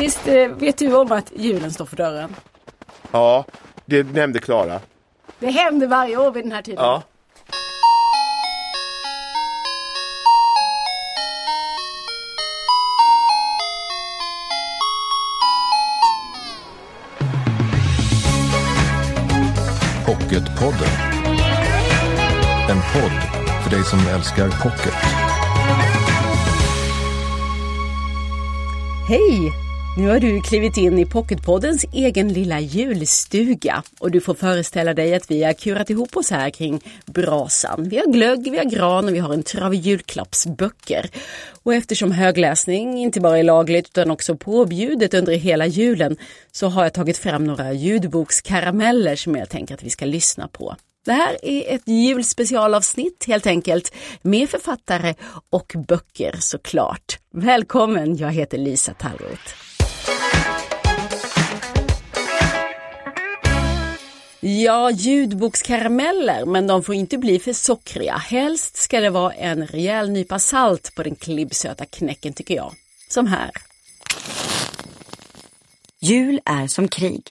Visst eh, vet du om att julen står för dörren? Ja, det nämnde Klara. Det händer varje år vid den här tiden. Ja. Pocketpodden. En podd för dig som älskar pocket. Nu har du klivit in i Pocketpoddens egen lilla julstuga och du får föreställa dig att vi har kurat ihop oss här kring brasan. Vi har glögg, vi har gran och vi har en trave julklappsböcker. Och eftersom högläsning inte bara är lagligt utan också påbjudet under hela julen så har jag tagit fram några ljudbokskarameller som jag tänker att vi ska lyssna på. Det här är ett julspecialavsnitt helt enkelt med författare och böcker såklart. Välkommen, jag heter Lisa Tallroth. Ja, ljudbokskarameller, men de får inte bli för sockriga. Helst ska det vara en rejäl nypa salt på den klibbsöta knäcken tycker jag. Som här. Jul är som krig.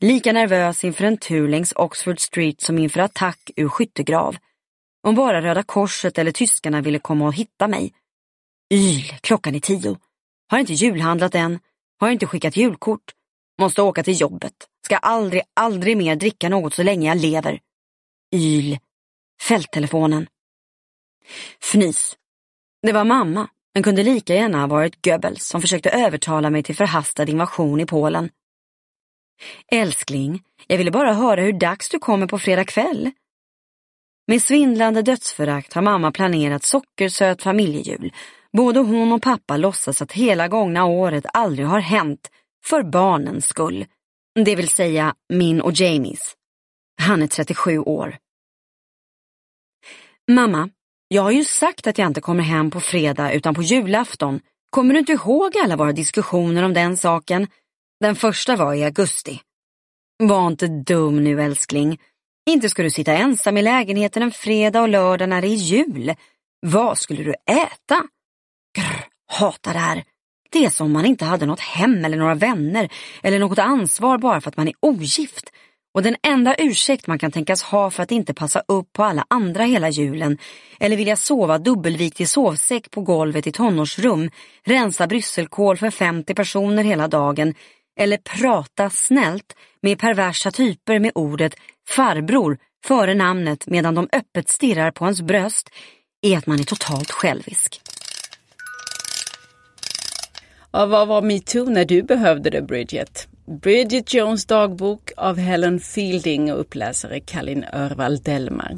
Lika nervös inför en tur längs Oxford Street som inför attack ur skyttegrav. Om bara Röda Korset eller tyskarna ville komma och hitta mig. Yl, klockan är tio. Har inte julhandlat än. Har inte skickat julkort. Måste åka till jobbet. Ska aldrig, aldrig mer dricka något så länge jag lever. Yl. Fälttelefonen. Fnys. Det var mamma, men kunde lika gärna ha varit Goebbels som försökte övertala mig till förhastad invasion i Polen. Älskling, jag ville bara höra hur dags du kommer på fredag kväll. Med svindlande dödsförakt har mamma planerat sockersöt familjejul. Både hon och pappa låtsas att hela gångna året aldrig har hänt, för barnens skull. Det vill säga min och Jamies. Han är 37 år. Mamma, jag har ju sagt att jag inte kommer hem på fredag utan på julafton. Kommer du inte ihåg alla våra diskussioner om den saken? Den första var i augusti. Var inte dum nu älskling. Inte ska du sitta ensam i lägenheten en fredag och lördag när det är jul. Vad skulle du äta? Grr, hatar det här. Det är som om man inte hade något hem eller några vänner eller något ansvar bara för att man är ogift. Och den enda ursäkt man kan tänkas ha för att inte passa upp på alla andra hela julen eller vilja sova dubbelvikt i sovsäck på golvet i tonårsrum, rensa brysselkål för 50 personer hela dagen eller prata snällt med perversa typer med ordet farbror före namnet medan de öppet stirrar på ens bröst är att man är totalt självisk. Ja, vad var metoo när du behövde det, Bridget? Bridget Jones dagbok av Helen Fielding och uppläsare Kalin Örvall Delmar.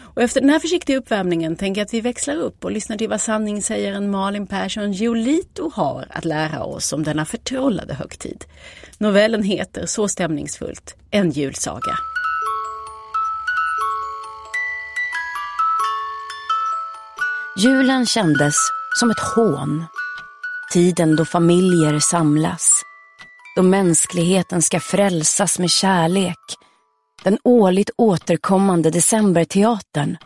Och efter den här försiktiga uppvärmningen tänker jag att vi växlar upp och lyssnar till vad sanningssägaren Malin Persson Giolito har att lära oss om denna förtrollade högtid. Novellen heter så stämningsfullt En julsaga. Julen kändes som ett hån. Tiden då familjer samlas. Då mänskligheten ska frälsas med kärlek. Den årligt återkommande decemberteatern.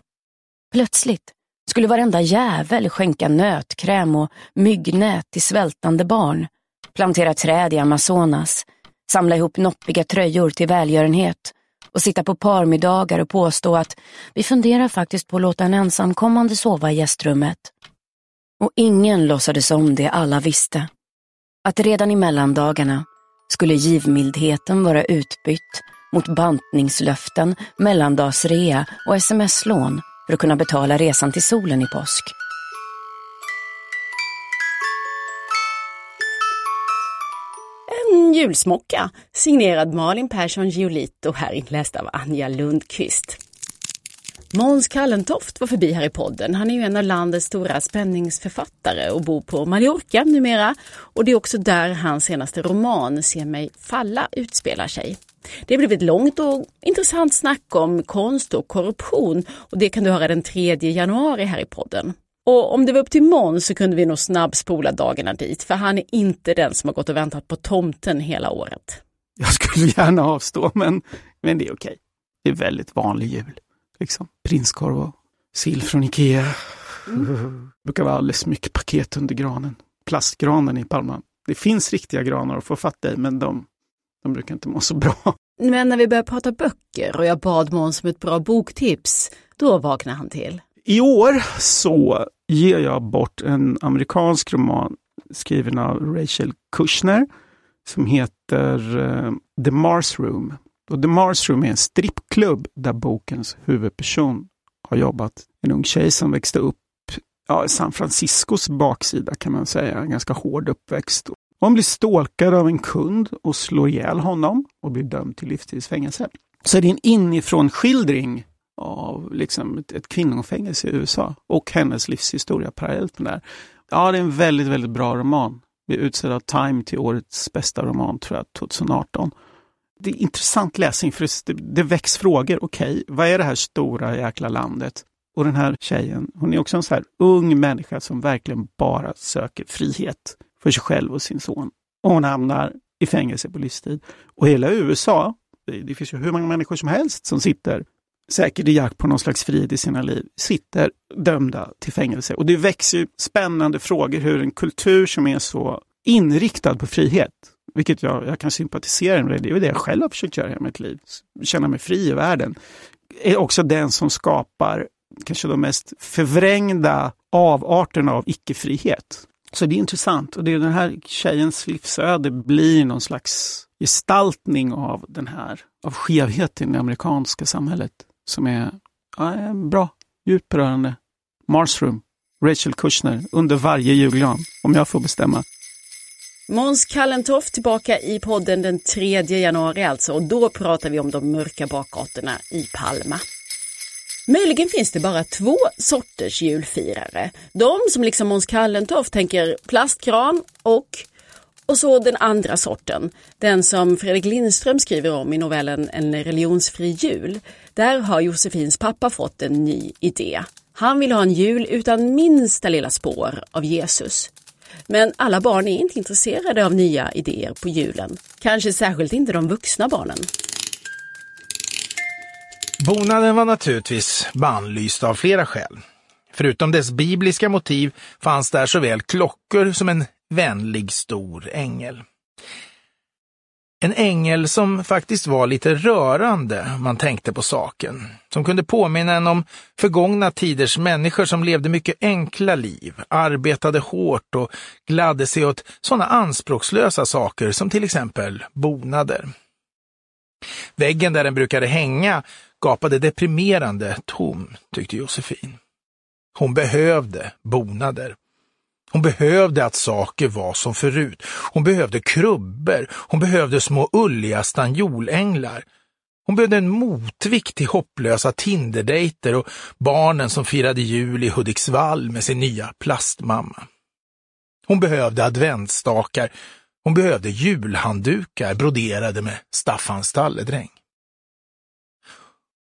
Plötsligt skulle varenda jävel skänka nötkräm och myggnät till svältande barn. Plantera träd i Amazonas. Samla ihop noppiga tröjor till välgörenhet och sitta på parmiddagar och påstå att vi funderar faktiskt på att låta en ensamkommande sova i gästrummet. Och ingen låtsades om det alla visste. Att redan i mellandagarna skulle givmildheten vara utbytt mot bantningslöften, mellandagsrea och sms-lån för att kunna betala resan till solen i påsk. En julsmocka signerad Malin Persson Giolito här inläst av Anja Lundqvist. Måns Kallentoft var förbi här i podden. Han är ju en av landets stora spänningsförfattare och bor på Mallorca numera. Och det är också där hans senaste roman Se mig falla utspelar sig. Det har blivit ett långt och intressant snack om konst och korruption och det kan du höra den 3 januari här i podden. Och om det var upp till Måns så kunde vi nog snabbspola dagarna dit, för han är inte den som har gått och väntat på tomten hela året. Jag skulle gärna avstå, men, men det är okej. Det är väldigt vanlig jul. Liksom. Prinskorv och sill från Ikea. Mm. brukar vara alldeles mycket paket under granen. Plastgranen i Palma Det finns riktiga granar att få fatta i, men de, de brukar inte må så bra. Men när vi började prata böcker och jag bad Måns om ett bra boktips, då vaknade han till. I år så ger jag bort en amerikansk roman skriven av Rachel Kushner som heter uh, The Mars Room. Och The Mars Room är en strippklubb där bokens huvudperson har jobbat. En ung tjej som växte upp ja, San Franciscos baksida kan man säga, en ganska hård uppväxt. Hon blir stalkad av en kund och slår ihjäl honom och blir dömd till livstidsfängelse. Så det är en inifrån skildring av liksom ett, ett kvinnofängelse i USA och hennes livshistoria parallellt med det. Ja, det är en väldigt, väldigt bra roman. Vi utsedd av Time till årets bästa roman, tror jag, 2018. Det är intressant läsning för det, det väcks frågor. Okej, okay, vad är det här stora jäkla landet? Och den här tjejen, hon är också en så här ung människa som verkligen bara söker frihet för sig själv och sin son. Och hon hamnar i fängelse på livstid. Och hela USA, det, det finns ju hur många människor som helst som sitter säkert i jakt på någon slags frihet i sina liv, sitter dömda till fängelse. Och det växer ju spännande frågor hur en kultur som är så inriktad på frihet, vilket jag, jag kan sympatisera med, det är det jag själv har försökt göra i mitt liv, känna mig fri i världen, är också den som skapar kanske de mest förvrängda avarterna av icke-frihet. Så det är intressant och det är den här tjejens livsöde blir någon slags gestaltning av den här, av skevheten i det amerikanska samhället som är ja, bra, djupt berörande. Marsroom, Rachel Kushner, under varje julgran, om jag får bestämma. Måns Kallentoft tillbaka i podden den 3 januari alltså och då pratar vi om de mörka bakgatorna i Palma. Möjligen finns det bara två sorters julfirare. De som liksom Måns Kallentoft tänker plastkran och och så den andra sorten, den som Fredrik Lindström skriver om i novellen En religionsfri jul. Där har Josefins pappa fått en ny idé. Han vill ha en jul utan minsta lilla spår av Jesus. Men alla barn är inte intresserade av nya idéer på julen. Kanske särskilt inte de vuxna barnen. Bonaden var naturligtvis bannlyst av flera skäl. Förutom dess bibliska motiv fanns där såväl klockor som en vänlig stor ängel. En ängel som faktiskt var lite rörande man tänkte på saken. Som kunde påminna en om förgångna tiders människor som levde mycket enkla liv, arbetade hårt och gladde sig åt sådana anspråkslösa saker som till exempel bonader. Väggen där den brukade hänga gapade deprimerande tom, tyckte Josefin. Hon behövde bonader. Hon behövde att saker var som förut. Hon behövde krubbor. Hon behövde små ulliga stanjolänglar. Hon behövde en motvikt till hopplösa Tinderdejter och barnen som firade jul i Hudiksvall med sin nya plastmamma. Hon behövde adventstakar. Hon behövde julhanddukar broderade med Staffans stalledräng.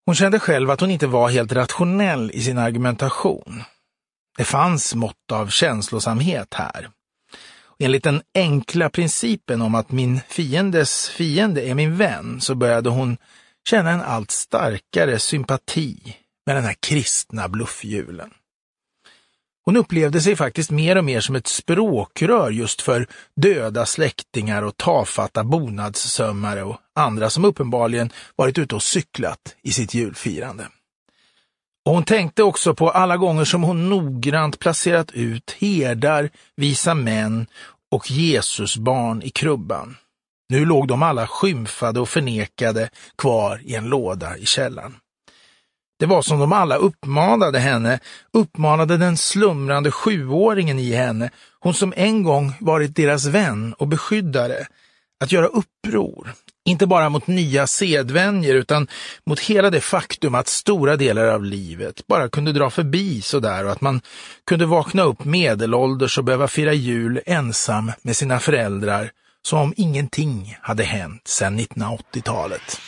Hon kände själv att hon inte var helt rationell i sin argumentation. Det fanns mått av känslosamhet här. Enligt den enkla principen om att min fiendes fiende är min vän så började hon känna en allt starkare sympati med den här kristna bluffhjulen. Hon upplevde sig faktiskt mer och mer som ett språkrör just för döda släktingar och tafatta bonadssömmare och andra som uppenbarligen varit ute och cyklat i sitt julfirande. Och hon tänkte också på alla gånger som hon noggrant placerat ut herdar, visa män och Jesusbarn i krubban. Nu låg de alla skymfade och förnekade kvar i en låda i källaren. Det var som de alla uppmanade henne, uppmanade den slumrande sjuåringen i henne, hon som en gång varit deras vän och beskyddare, att göra uppror, inte bara mot nya sedvänjer utan mot hela det faktum att stora delar av livet bara kunde dra förbi sådär och att man kunde vakna upp medelålders och behöva fira jul ensam med sina föräldrar som om ingenting hade hänt sedan 1980-talet.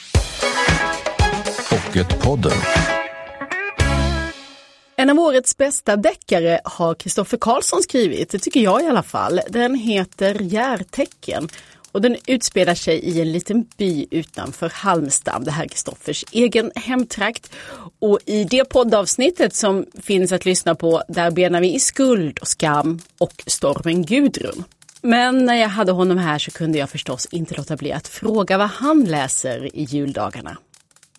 Pocketpodden. En av årets bästa deckare har Kristoffer Karlsson skrivit, det tycker jag i alla fall. Den heter Järtecken och den utspelar sig i en liten by utanför Halmstad. Det här är Kristoffers egen hemtrakt. Och i det poddavsnittet som finns att lyssna på, där benar vi i skuld och skam och stormen Gudrun. Men när jag hade honom här så kunde jag förstås inte låta bli att fråga vad han läser i juldagarna.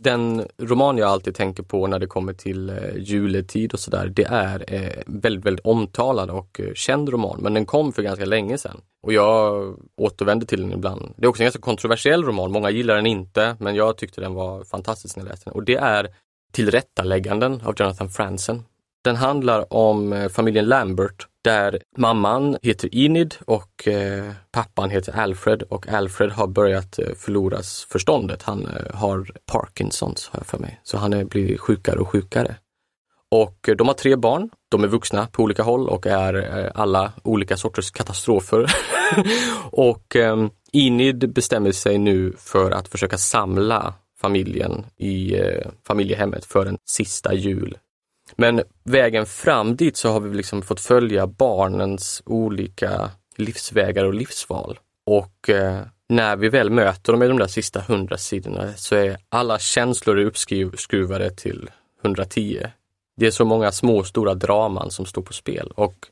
Den roman jag alltid tänker på när det kommer till eh, juletid och sådär, det är eh, väldigt, väldigt omtalad och eh, känd roman, men den kom för ganska länge sedan. Och jag återvänder till den ibland. Det är också en ganska kontroversiell roman, många gillar den inte, men jag tyckte den var fantastisk när jag läste den. Och det är Tillrättalägganden av Jonathan Franzen. Den handlar om eh, familjen Lambert där mamman heter Enid och eh, pappan heter Alfred och Alfred har börjat eh, förlora förståndet. Han eh, har Parkinsons har jag för mig, så han är, blir sjukare och sjukare. Och eh, de har tre barn. De är vuxna på olika håll och är eh, alla olika sorters katastrofer. och eh, Enid bestämmer sig nu för att försöka samla familjen i eh, familjehemmet för en sista jul men vägen fram dit så har vi liksom fått följa barnens olika livsvägar och livsval. Och eh, när vi väl möter dem i de där sista hundra sidorna så är alla känslor uppskruvade till 110. Det är så många små och stora draman som står på spel och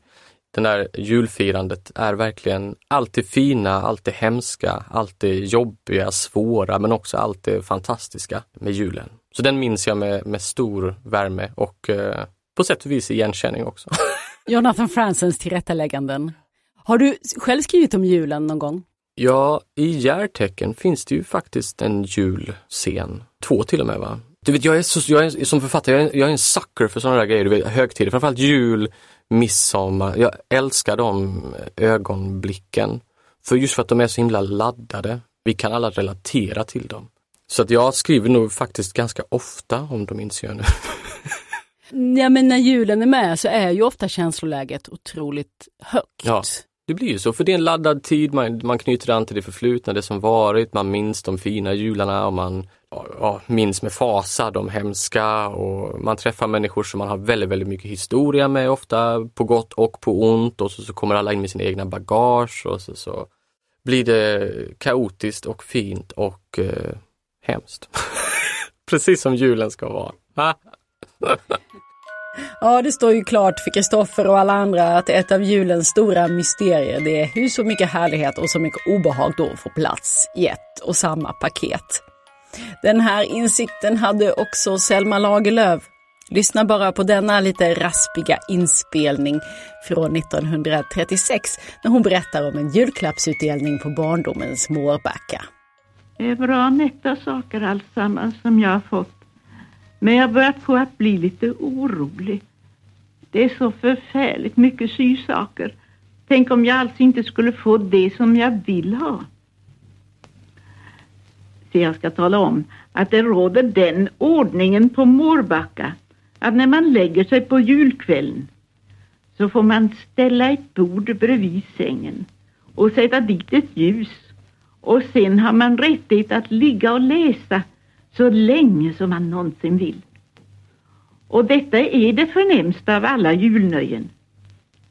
den där julfirandet är verkligen allt det fina, allt det hemska, allt det jobbiga, svåra men också allt det fantastiska med julen. Så den minns jag med, med stor värme och eh, på sätt och vis igenkänning också. Jonathan Fransens tillrättalägganden. Har du själv skrivit om julen någon gång? Ja, i Järtecken finns det ju faktiskt en julscen. Två till och med va? Du vet, jag är, så, jag är som författare, jag är, jag är en sucker för sådana där grejer, du vet, högtider, framförallt jul, midsommar. Jag älskar de ögonblicken. För just för att de är så himla laddade. Vi kan alla relatera till dem. Så att jag skriver nog faktiskt ganska ofta om dem inser jag nu. Ja men när julen är med så är ju ofta känsloläget otroligt högt. Ja, det blir ju så, för det är en laddad tid, man, man knyter an till det förflutna, det som varit, man minns de fina jularna och man ja, minns med fasa de hemska och man träffar människor som man har väldigt, väldigt mycket historia med ofta, på gott och på ont och så, så kommer alla in med sina egna bagage och så, så blir det kaotiskt och fint och eh, hemskt. Precis som julen ska vara. Ja, det står ju klart för Kristoffer och alla andra att ett av julens stora mysterier det är hur så mycket härlighet och så mycket obehag då får plats i ett och samma paket. Den här insikten hade också Selma Lagerlöf. Lyssna bara på denna lite raspiga inspelning från 1936 när hon berättar om en julklappsutdelning på barndomens Mårbacka. Det är bra nätta saker alltsammans som jag har fått. Men jag börjar på att bli lite orolig. Det är så förfärligt mycket sysaker. Tänk om jag alls inte skulle få det som jag vill ha. Så jag ska tala om att det råder den ordningen på Mårbacka att när man lägger sig på julkvällen så får man ställa ett bord bredvid sängen och sätta dit ett ljus och sen har man rättighet att ligga och läsa så länge som man någonsin vill. Och detta är det förnämsta av alla julnöjen.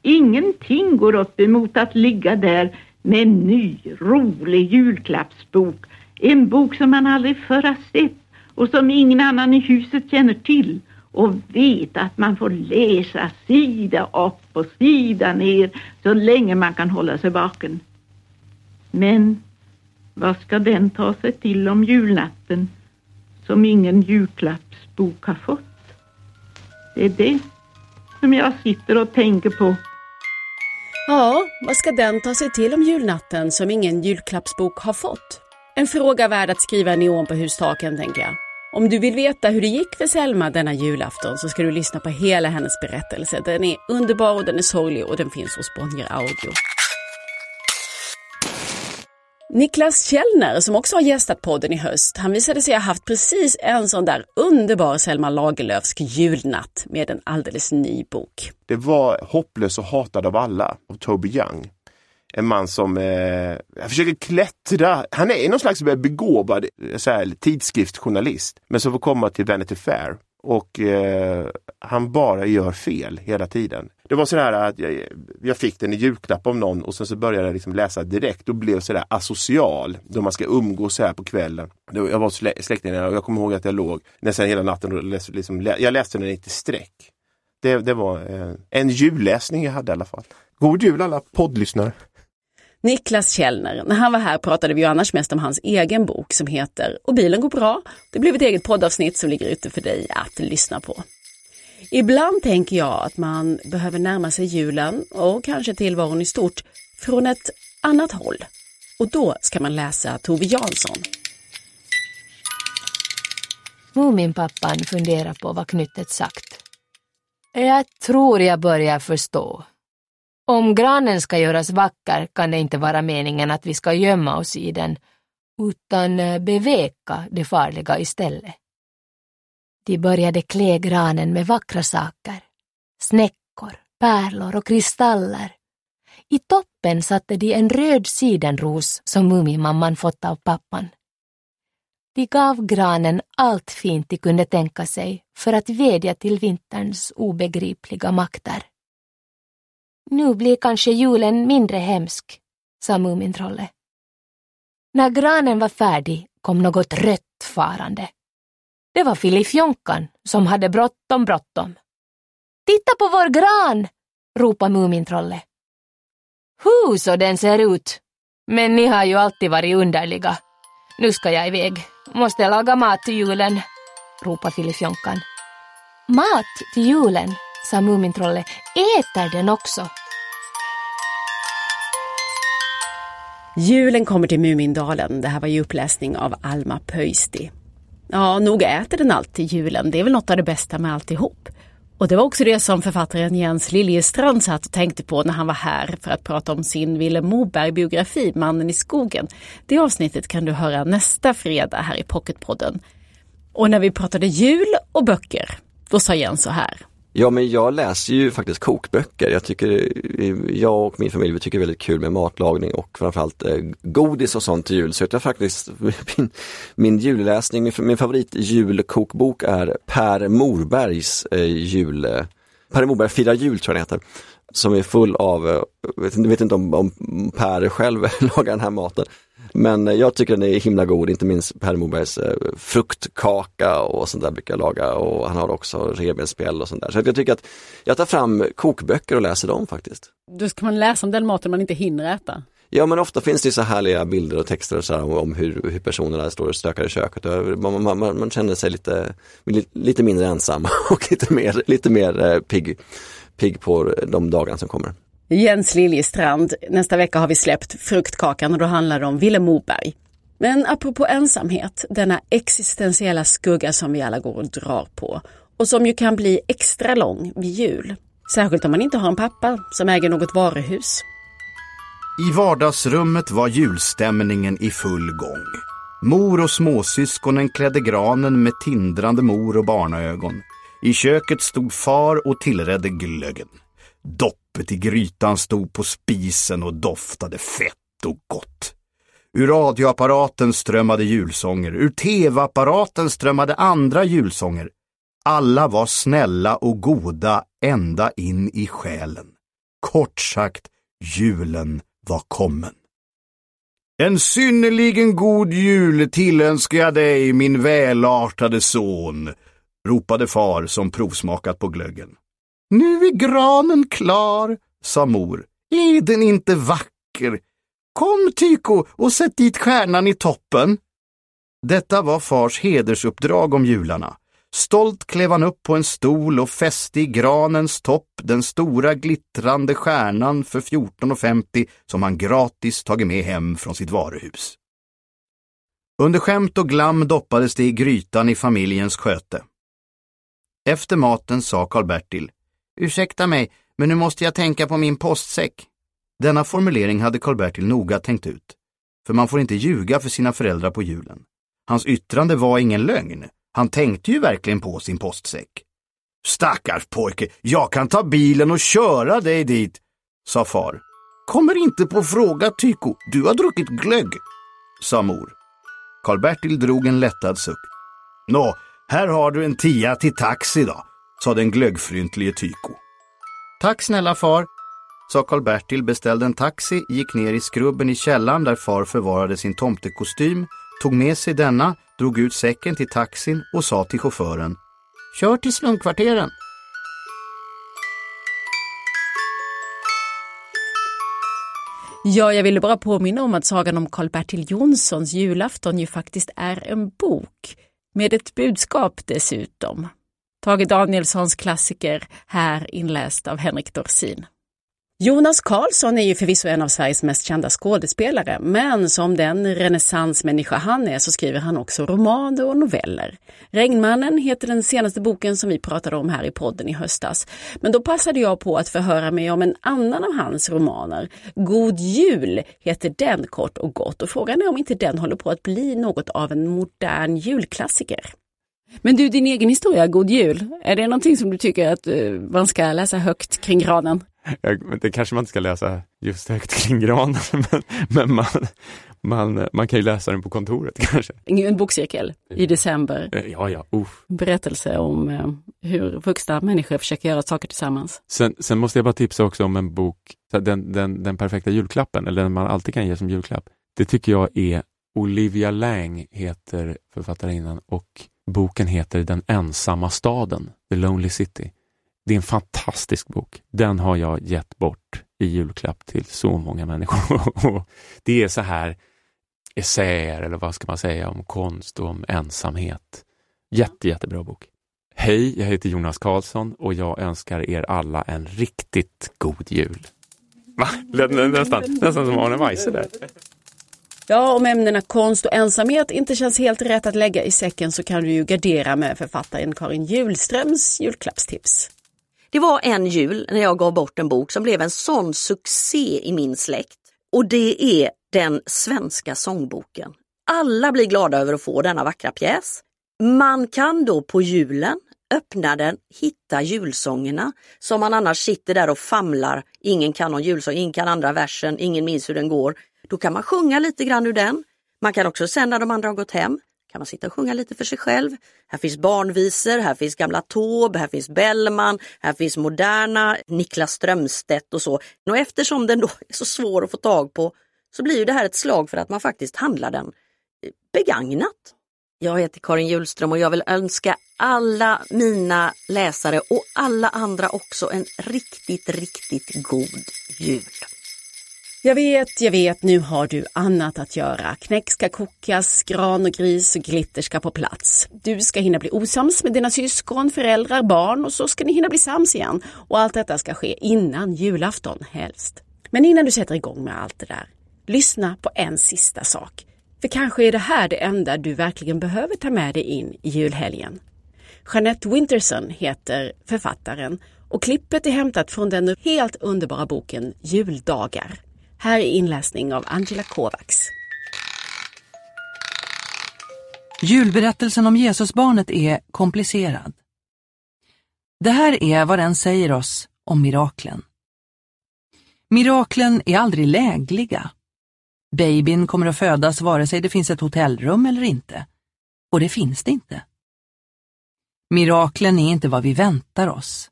Ingenting går upp emot att ligga där med en ny, rolig julklappsbok. En bok som man aldrig förr har sett och som ingen annan i huset känner till och vet att man får läsa sida upp och sida ner så länge man kan hålla sig vaken. Men vad ska den ta sig till om julnatten som ingen julklappsbok har fått? Det är det som jag sitter och tänker på. Ja, vad ska den ta sig till om julnatten som ingen julklappsbok har fått? En fråga värd att skriva neon på hustaken, tänker jag. Om du vill veta hur det gick för Selma denna julafton så ska du lyssna på hela hennes berättelse. Den är underbar och den är sorglig och den finns hos Bonnier Audio. Niklas Källner som också har gästat podden i höst, han visade sig ha haft precis en sån där underbar Selma Lagerlöfsk julnatt med en alldeles ny bok. Det var Hopplös och hatad av alla av Toby Young. En man som eh, försöker klättra. Han är någon slags begåvad så här, tidskriftsjournalist men som får komma till Vanity Fair och eh, han bara gör fel hela tiden. Det var sådär att jag, jag, fick den i julklapp av någon och sen så började jag liksom läsa direkt och blev sådär asocial då man ska umgås så här på kvällen. Jag var slä, släktingar och jag kommer ihåg att jag låg nästan hela natten och läste, liksom, jag läste den i ett streck. Det, det var eh, en julläsning jag hade i alla fall. God jul alla poddlyssnare! Niklas Källner. När han var här pratade vi ju annars mest om hans egen bok som heter Och bilen går bra. Det blev ett eget poddavsnitt som ligger ute för dig att lyssna på. Ibland tänker jag att man behöver närma sig julen och kanske tillvaron i stort från ett annat håll. Och då ska man läsa Tove Jansson. Muminpappan funderar på vad knyttet sagt. Jag tror jag börjar förstå. Om granen ska göras vacker kan det inte vara meningen att vi ska gömma oss i den, utan eh, beveka det farliga istället. De började klä granen med vackra saker. Snäckor, pärlor och kristaller. I toppen satte de en röd sidenros som Mumimamman fått av pappan. De gav granen allt fint de kunde tänka sig för att vädja till vinterns obegripliga makter. Nu blir kanske julen mindre hemsk, sa Mumintrollet. När granen var färdig kom något rött farande. Det var Filifjonkan som hade bråttom bråttom. Titta på vår gran! ropade Mumintrollet. Hu så den ser ut! Men ni har ju alltid varit underliga. Nu ska jag iväg. Måste laga mat till julen, ropade Filifjonkan. Mat till julen, sa Mumintrollet. Äter den också? Julen kommer till Mumindalen. Det här var ju uppläsning av Alma Pöysti. Ja, nog äter den alltid julen. Det är väl något av det bästa med alltihop. Och det var också det som författaren Jens Liljestrand satt och tänkte på när han var här för att prata om sin Vilhelm Moberg-biografi Mannen i skogen. Det avsnittet kan du höra nästa fredag här i Pocketpodden. Och när vi pratade jul och böcker, då sa Jens så här. Ja men jag läser ju faktiskt kokböcker. Jag tycker, jag och min familj vi tycker det är väldigt kul med matlagning och framförallt eh, godis och sånt till jul. Så jag faktiskt, min, min julläsning, min, min favoritjulkokbok är Per Morbergs eh, jul, eh, Per Morberg firar jul tror jag den heter. Som är full av, eh, vet, vet inte om, om Per själv lagar den här maten. Men jag tycker den är himla god, inte minst Per Mobergs eh, fruktkaka och sånt där brukar jag laga och han har också revbensspjäll och sånt där. Så jag tycker att jag tar fram kokböcker och läser dem faktiskt. Då ska man läsa om den maten man inte hinner äta? Ja men ofta finns det så härliga bilder och texter och så om hur, hur personerna står och stökar i köket. Man, man, man, man känner sig lite, lite mindre ensam och lite mer, lite mer eh, pigg, pigg på de dagarna som kommer. Jens Liljestrand. Nästa vecka har vi släppt Fruktkakan och då handlar det om Vilhelm Moberg. Men apropå ensamhet, denna existentiella skugga som vi alla går och drar på och som ju kan bli extra lång vid jul. Särskilt om man inte har en pappa som äger något varuhus. I vardagsrummet var julstämningen i full gång. Mor och småsyskonen klädde granen med tindrande mor och barnaögon. I köket stod far och tillredde glöggen. Doppet i grytan stod på spisen och doftade fett och gott. Ur radioapparaten strömmade julsånger, ur tv-apparaten strömmade andra julsånger. Alla var snälla och goda ända in i själen. Kort sagt, julen var kommen. En synnerligen god jul tillönskar jag dig, min välartade son, ropade far som provsmakat på glöggen. Nu är granen klar, sa mor. Är den inte vacker? Kom Tyko och sätt dit stjärnan i toppen. Detta var fars hedersuppdrag om jularna. Stolt klev han upp på en stol och fäste i granens topp den stora glittrande stjärnan för 14,50 som han gratis tagit med hem från sitt varuhus. Under skämt och glam doppades det i grytan i familjens sköte. Efter maten sa Karl-Bertil Ursäkta mig, men nu måste jag tänka på min postsäck. Denna formulering hade Karl-Bertil noga tänkt ut. För man får inte ljuga för sina föräldrar på julen. Hans yttrande var ingen lögn. Han tänkte ju verkligen på sin postsäck. Stackars pojke, jag kan ta bilen och köra dig dit, sa far. Kommer inte på fråga, Tyko. Du har druckit glögg, sa mor. Karl-Bertil drog en lättad suck. Nå, här har du en tia till taxi då, sa den glöggfryntlige Tyko. Tack snälla far, sa Karl-Bertil, beställde en taxi, gick ner i skrubben i källaren där far förvarade sin tomtekostym, tog med sig denna, drog ut säcken till taxin och sa till chauffören Kör till slumkvarteren. Ja, jag ville bara påminna om att sagan om Karl-Bertil Jonssons julafton ju faktiskt är en bok. Med ett budskap dessutom. Tage Danielssons klassiker, här inläst av Henrik Dorsin. Jonas Karlsson är ju förvisso en av Sveriges mest kända skådespelare, men som den renässansmänniska han är så skriver han också romaner och noveller. Regnmannen heter den senaste boken som vi pratade om här i podden i höstas. Men då passade jag på att förhöra mig om en annan av hans romaner. God jul heter den kort och gott och frågan är om inte den håller på att bli något av en modern julklassiker. Men du, din egen historia, God jul, är det någonting som du tycker att eh, man ska läsa högt kring granen? Det kanske man inte ska läsa just högt kring granen, men, men man, man, man kan ju läsa den på kontoret kanske. En bokcirkel i december. Eh, ja, ja. Uff. Berättelse om eh, hur vuxna människor försöker göra saker tillsammans. Sen, sen måste jag bara tipsa också om en bok, den, den, den perfekta julklappen, eller den man alltid kan ge som julklapp. Det tycker jag är Olivia Lang heter författarinnan och boken heter Den ensamma staden, The Lonely City. Det är en fantastisk bok. Den har jag gett bort i julklapp till så många människor. det är så här essäer, eller vad ska man säga, om konst och om ensamhet. Jätte, jättebra bok. Hej, jag heter Jonas Karlsson och jag önskar er alla en riktigt god jul. Va? Nästan, nästan som Arne Weise där. Ja, om ämnena konst och ensamhet inte känns helt rätt att lägga i säcken så kan du ju gardera med författaren Karin Julströms julklappstips. Det var en jul när jag gav bort en bok som blev en sån succé i min släkt. Och det är den svenska sångboken. Alla blir glada över att få denna vackra pjäs. Man kan då på julen öppna den, hitta julsångerna som man annars sitter där och famlar. Ingen kan någon julsång, ingen kan andra versen, ingen minns hur den går. Då kan man sjunga lite grann ur den. Man kan också sen när de andra har gått hem kan man sitta och sjunga lite för sig själv. Här finns barnvisor, här finns gamla Taube, här finns Bellman, här finns moderna Niklas Strömstedt och så. Och eftersom den då är så svår att få tag på så blir ju det här ett slag för att man faktiskt handlar den eh, begagnat. Jag heter Karin Julström och jag vill önska alla mina läsare och alla andra också en riktigt, riktigt god jul. Jag vet, jag vet, nu har du annat att göra. Knäck ska kokas, gran och gris och glitter ska på plats. Du ska hinna bli osams med dina syskon, föräldrar, barn och så ska ni hinna bli sams igen. Och allt detta ska ske innan julafton helst. Men innan du sätter igång med allt det där, lyssna på en sista sak. För kanske är det här det enda du verkligen behöver ta med dig in i julhelgen. Jeanette Winterson heter författaren och klippet är hämtat från den helt underbara boken Juldagar här är inläsning av Angela Kovacs. Julberättelsen om Jesusbarnet är komplicerad. Det här är vad den säger oss om miraklen. Miraklen är aldrig lägliga. Babyn kommer att födas vare sig det finns ett hotellrum eller inte. Och det finns det inte. Miraklen är inte vad vi väntar oss.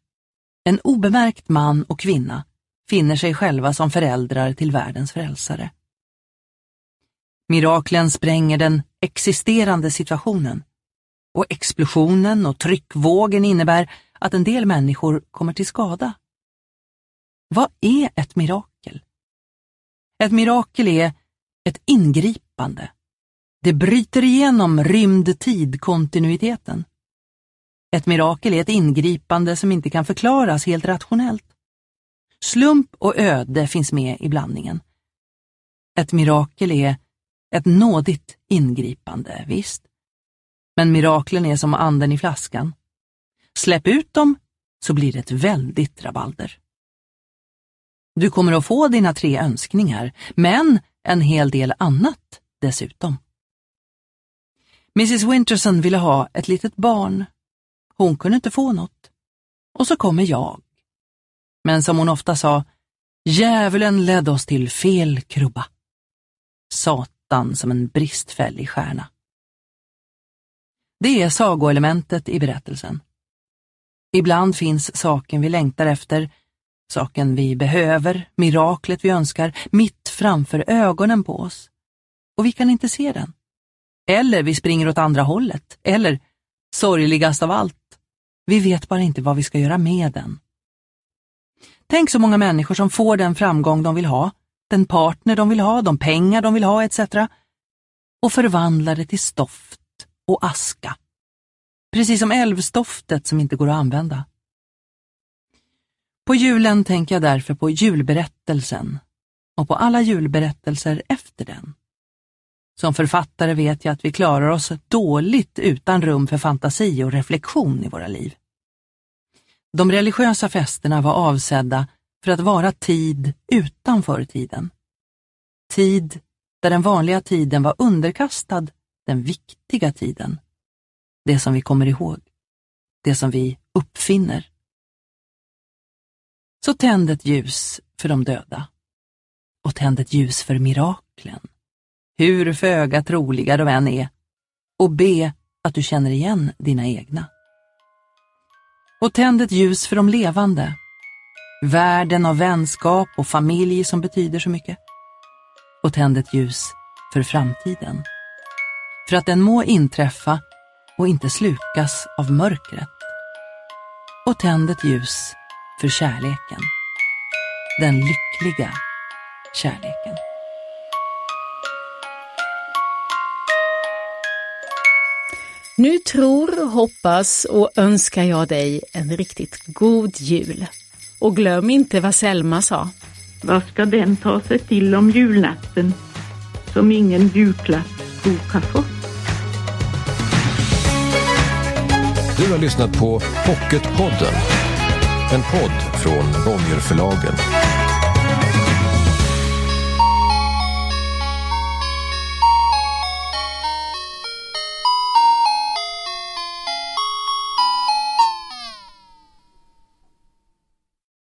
En obemärkt man och kvinna finner sig själva som föräldrar till världens frälsare. Miraklen spränger den existerande situationen och explosionen och tryckvågen innebär att en del människor kommer till skada. Vad är ett mirakel? Ett mirakel är ett ingripande. Det bryter igenom rymd-tid-kontinuiteten. Ett mirakel är ett ingripande som inte kan förklaras helt rationellt. Slump och öde finns med i blandningen. Ett mirakel är ett nådigt ingripande, visst. Men miraklen är som anden i flaskan. Släpp ut dem så blir det ett väldigt rabalder. Du kommer att få dina tre önskningar, men en hel del annat dessutom. Mrs Winterson ville ha ett litet barn. Hon kunde inte få något. Och så kommer jag men som hon ofta sa, djävulen ledde oss till fel krubba. Satan som en bristfällig stjärna. Det är sagoelementet i berättelsen. Ibland finns saken vi längtar efter, saken vi behöver, miraklet vi önskar, mitt framför ögonen på oss. Och vi kan inte se den. Eller vi springer åt andra hållet, eller, sorgligast av allt, vi vet bara inte vad vi ska göra med den. Tänk så många människor som får den framgång de vill ha, den partner de vill ha, de pengar de vill ha etc. och förvandlar det till stoft och aska. Precis som älvstoftet som inte går att använda. På julen tänker jag därför på julberättelsen och på alla julberättelser efter den. Som författare vet jag att vi klarar oss dåligt utan rum för fantasi och reflektion i våra liv. De religiösa festerna var avsedda för att vara tid utanför tiden. Tid där den vanliga tiden var underkastad den viktiga tiden. Det som vi kommer ihåg. Det som vi uppfinner. Så tänd ett ljus för de döda. Och tänd ett ljus för miraklen. Hur föga troliga de än är. Och be att du känner igen dina egna. Och tänd ett ljus för de levande. Världen av vänskap och familj som betyder så mycket. Och tänd ett ljus för framtiden. För att den må inträffa och inte slukas av mörkret. Och tänd ett ljus för kärleken. Den lyckliga kärleken. Nu tror, hoppas och önskar jag dig en riktigt god jul. Och glöm inte vad Selma sa. Vad ska den ta sig till om julnatten som ingen julklappsbok har fått? Du har lyssnat på Pocketpodden. En podd från Bonnierförlagen.